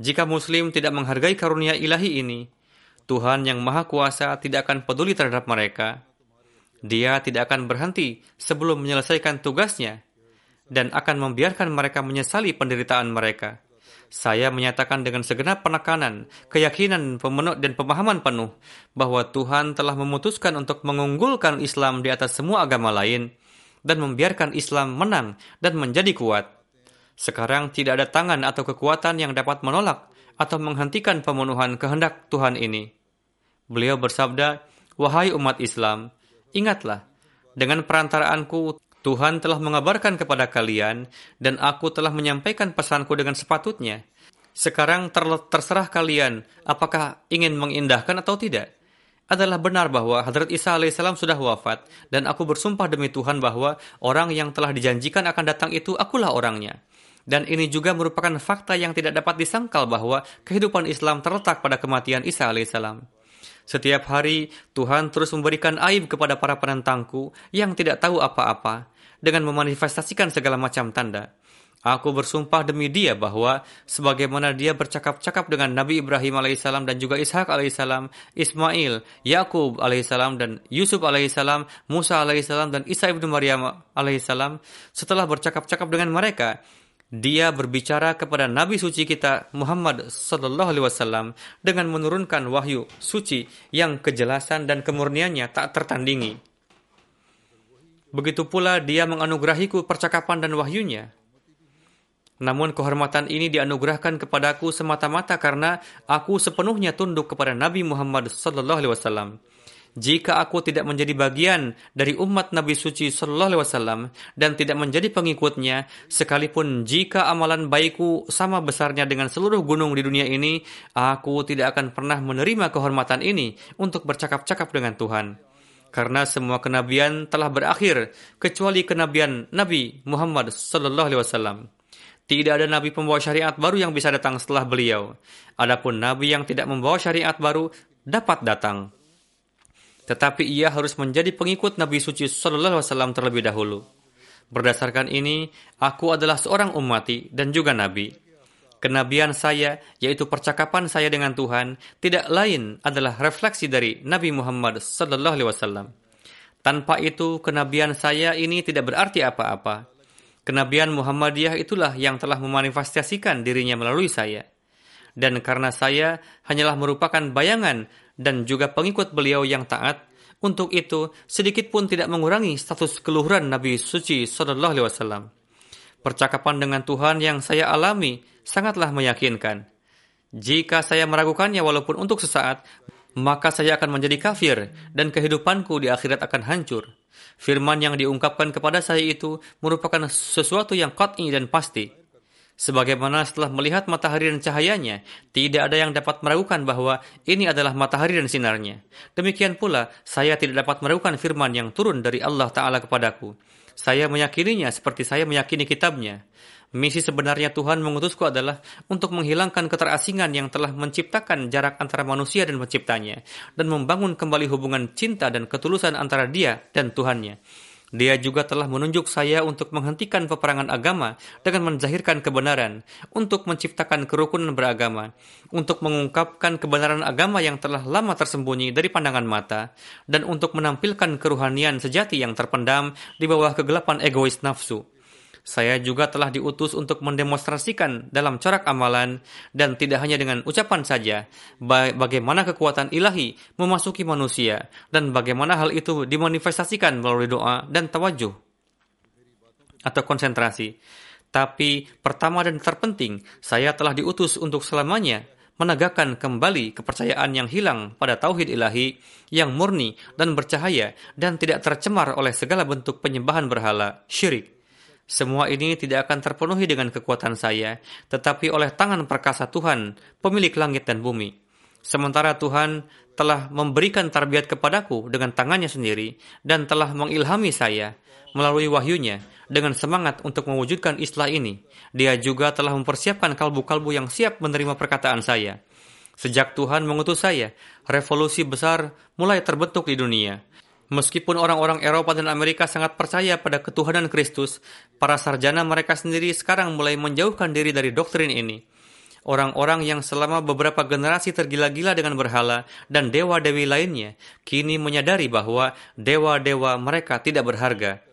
Jika Muslim tidak menghargai karunia ilahi ini, Tuhan yang Maha Kuasa tidak akan peduli terhadap mereka. Dia tidak akan berhenti sebelum menyelesaikan tugasnya dan akan membiarkan mereka menyesali penderitaan mereka. Saya menyatakan dengan segenap penekanan, keyakinan pemenuh dan pemahaman penuh bahwa Tuhan telah memutuskan untuk mengunggulkan Islam di atas semua agama lain dan membiarkan Islam menang dan menjadi kuat. Sekarang tidak ada tangan atau kekuatan yang dapat menolak atau menghentikan pemenuhan kehendak Tuhan ini. Beliau bersabda, Wahai umat Islam, ingatlah, dengan perantaraanku Tuhan telah mengabarkan kepada kalian dan aku telah menyampaikan pesanku dengan sepatutnya. Sekarang terserah kalian apakah ingin mengindahkan atau tidak adalah benar bahwa Hadrat Isa alaihissalam sudah wafat dan aku bersumpah demi Tuhan bahwa orang yang telah dijanjikan akan datang itu akulah orangnya. Dan ini juga merupakan fakta yang tidak dapat disangkal bahwa kehidupan Islam terletak pada kematian Isa alaihissalam. Setiap hari Tuhan terus memberikan aib kepada para penentangku yang tidak tahu apa-apa dengan memanifestasikan segala macam tanda. Aku bersumpah demi dia bahwa sebagaimana dia bercakap-cakap dengan Nabi Ibrahim alaihissalam dan juga Ishak alaihissalam, Ismail, Yakub alaihissalam dan Yusuf alaihissalam, Musa alaihissalam dan Isa ibnu Maryam alaihissalam, setelah bercakap-cakap dengan mereka, dia berbicara kepada Nabi suci kita Muhammad sallallahu alaihi wasallam dengan menurunkan wahyu suci yang kejelasan dan kemurniannya tak tertandingi. Begitu pula dia menganugerahiku percakapan dan wahyunya namun kehormatan ini dianugerahkan kepadaku semata-mata karena aku sepenuhnya tunduk kepada Nabi Muhammad sallallahu alaihi wasallam. Jika aku tidak menjadi bagian dari umat Nabi suci sallallahu alaihi wasallam dan tidak menjadi pengikutnya, sekalipun jika amalan baikku sama besarnya dengan seluruh gunung di dunia ini, aku tidak akan pernah menerima kehormatan ini untuk bercakap-cakap dengan Tuhan karena semua kenabian telah berakhir kecuali kenabian Nabi Muhammad sallallahu alaihi wasallam. Tidak ada nabi pembawa syariat baru yang bisa datang setelah beliau. Adapun nabi yang tidak membawa syariat baru dapat datang. Tetapi ia harus menjadi pengikut Nabi suci sallallahu alaihi wasallam terlebih dahulu. Berdasarkan ini, aku adalah seorang ummati dan juga nabi. Kenabian saya, yaitu percakapan saya dengan Tuhan, tidak lain adalah refleksi dari Nabi Muhammad sallallahu alaihi wasallam. Tanpa itu, kenabian saya ini tidak berarti apa-apa. Kenabian Muhammadiyah itulah yang telah memanifestasikan dirinya melalui saya. Dan karena saya hanyalah merupakan bayangan dan juga pengikut beliau yang taat, untuk itu sedikit pun tidak mengurangi status keluhuran Nabi suci Sallallahu Alaihi Wasallam. Percakapan dengan Tuhan yang saya alami sangatlah meyakinkan. Jika saya meragukannya walaupun untuk sesaat, maka saya akan menjadi kafir dan kehidupanku di akhirat akan hancur. Firman yang diungkapkan kepada saya itu merupakan sesuatu yang qat'i dan pasti. Sebagaimana setelah melihat matahari dan cahayanya, tidak ada yang dapat meragukan bahwa ini adalah matahari dan sinarnya. Demikian pula, saya tidak dapat meragukan firman yang turun dari Allah Ta'ala kepadaku. Saya meyakininya seperti saya meyakini kitabnya. Misi sebenarnya Tuhan mengutusku adalah untuk menghilangkan keterasingan yang telah menciptakan jarak antara manusia dan penciptanya, dan membangun kembali hubungan cinta dan ketulusan antara dia dan Tuhannya. Dia juga telah menunjuk saya untuk menghentikan peperangan agama dengan menzahirkan kebenaran, untuk menciptakan kerukunan beragama, untuk mengungkapkan kebenaran agama yang telah lama tersembunyi dari pandangan mata, dan untuk menampilkan keruhanian sejati yang terpendam di bawah kegelapan egois nafsu. Saya juga telah diutus untuk mendemonstrasikan dalam corak amalan dan tidak hanya dengan ucapan saja bagaimana kekuatan ilahi memasuki manusia dan bagaimana hal itu dimanifestasikan melalui doa dan tawajuh atau konsentrasi. Tapi pertama dan terpenting, saya telah diutus untuk selamanya menegakkan kembali kepercayaan yang hilang pada tauhid ilahi yang murni dan bercahaya dan tidak tercemar oleh segala bentuk penyembahan berhala, syirik. Semua ini tidak akan terpenuhi dengan kekuatan saya, tetapi oleh tangan perkasa Tuhan, pemilik langit dan bumi. Sementara Tuhan telah memberikan tarbiat kepadaku dengan tangannya sendiri dan telah mengilhami saya melalui wahyunya dengan semangat untuk mewujudkan islah ini. Dia juga telah mempersiapkan kalbu-kalbu yang siap menerima perkataan saya. Sejak Tuhan mengutus saya, revolusi besar mulai terbentuk di dunia. Meskipun orang-orang Eropa dan Amerika sangat percaya pada ketuhanan Kristus, para sarjana mereka sendiri sekarang mulai menjauhkan diri dari doktrin ini. Orang-orang yang selama beberapa generasi tergila-gila dengan berhala dan dewa-dewi lainnya, kini menyadari bahwa dewa-dewa mereka tidak berharga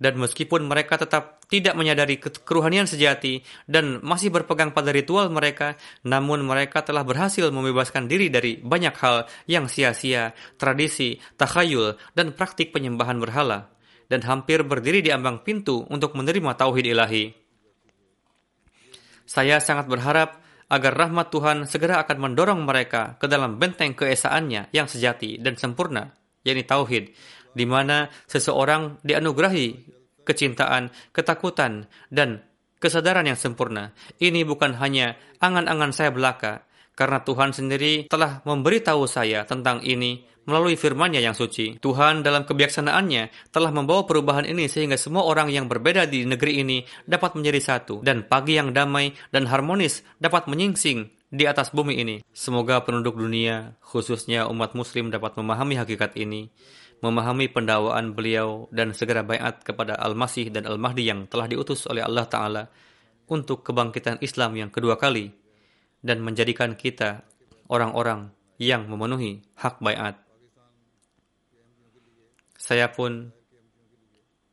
dan meskipun mereka tetap tidak menyadari keruhanian sejati dan masih berpegang pada ritual mereka, namun mereka telah berhasil membebaskan diri dari banyak hal yang sia-sia, tradisi, takhayul, dan praktik penyembahan berhala, dan hampir berdiri di ambang pintu untuk menerima tauhid ilahi. Saya sangat berharap agar rahmat Tuhan segera akan mendorong mereka ke dalam benteng keesaannya yang sejati dan sempurna, yakni tauhid, di mana seseorang dianugerahi kecintaan, ketakutan, dan kesadaran yang sempurna. Ini bukan hanya angan-angan saya belaka, karena Tuhan sendiri telah memberitahu saya tentang ini melalui firman-Nya yang suci. Tuhan dalam kebijaksanaannya telah membawa perubahan ini sehingga semua orang yang berbeda di negeri ini dapat menjadi satu dan pagi yang damai dan harmonis dapat menyingsing di atas bumi ini. Semoga penduduk dunia, khususnya umat muslim dapat memahami hakikat ini memahami pendakwaan beliau dan segera bayat kepada Al-Masih dan Al-Mahdi yang telah diutus oleh Allah Ta'ala untuk kebangkitan Islam yang kedua kali dan menjadikan kita orang-orang yang memenuhi hak bayat. Saya pun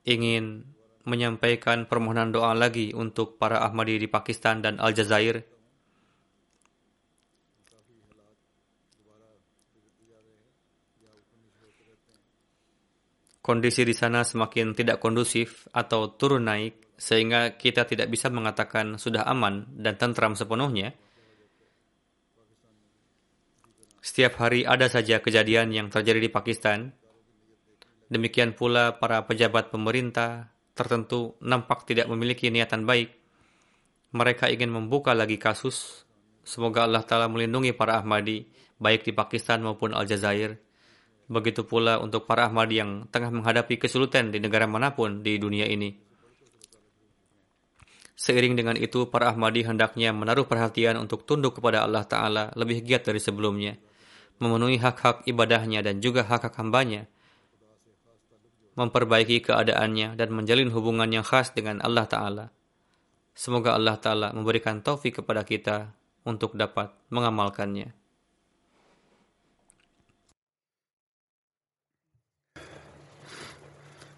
ingin menyampaikan permohonan doa lagi untuk para Ahmadi di Pakistan dan Aljazair kondisi di sana semakin tidak kondusif atau turun naik sehingga kita tidak bisa mengatakan sudah aman dan tentram sepenuhnya. Setiap hari ada saja kejadian yang terjadi di Pakistan. Demikian pula para pejabat pemerintah tertentu nampak tidak memiliki niatan baik. Mereka ingin membuka lagi kasus. Semoga Allah Ta'ala melindungi para Ahmadi, baik di Pakistan maupun Aljazair Begitu pula untuk para Ahmadi yang tengah menghadapi kesulitan di negara mana pun di dunia ini. Seiring dengan itu, para Ahmadi hendaknya menaruh perhatian untuk tunduk kepada Allah Ta'ala lebih giat dari sebelumnya, memenuhi hak-hak ibadahnya dan juga hak-hak hambanya, memperbaiki keadaannya dan menjalin hubungan yang khas dengan Allah Ta'ala. Semoga Allah Ta'ala memberikan taufik kepada kita untuk dapat mengamalkannya.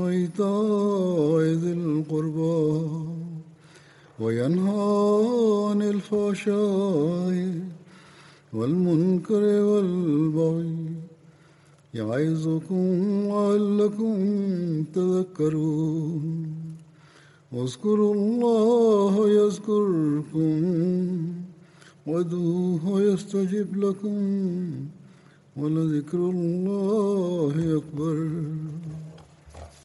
وإيتاء ذي القربى وينهى عن الفحشاء والمنكر والبغي يعظكم لعلكم تذكرون. واذكروا الله يذكركم وادعوه يستجب لكم ولذكر الله أكبر.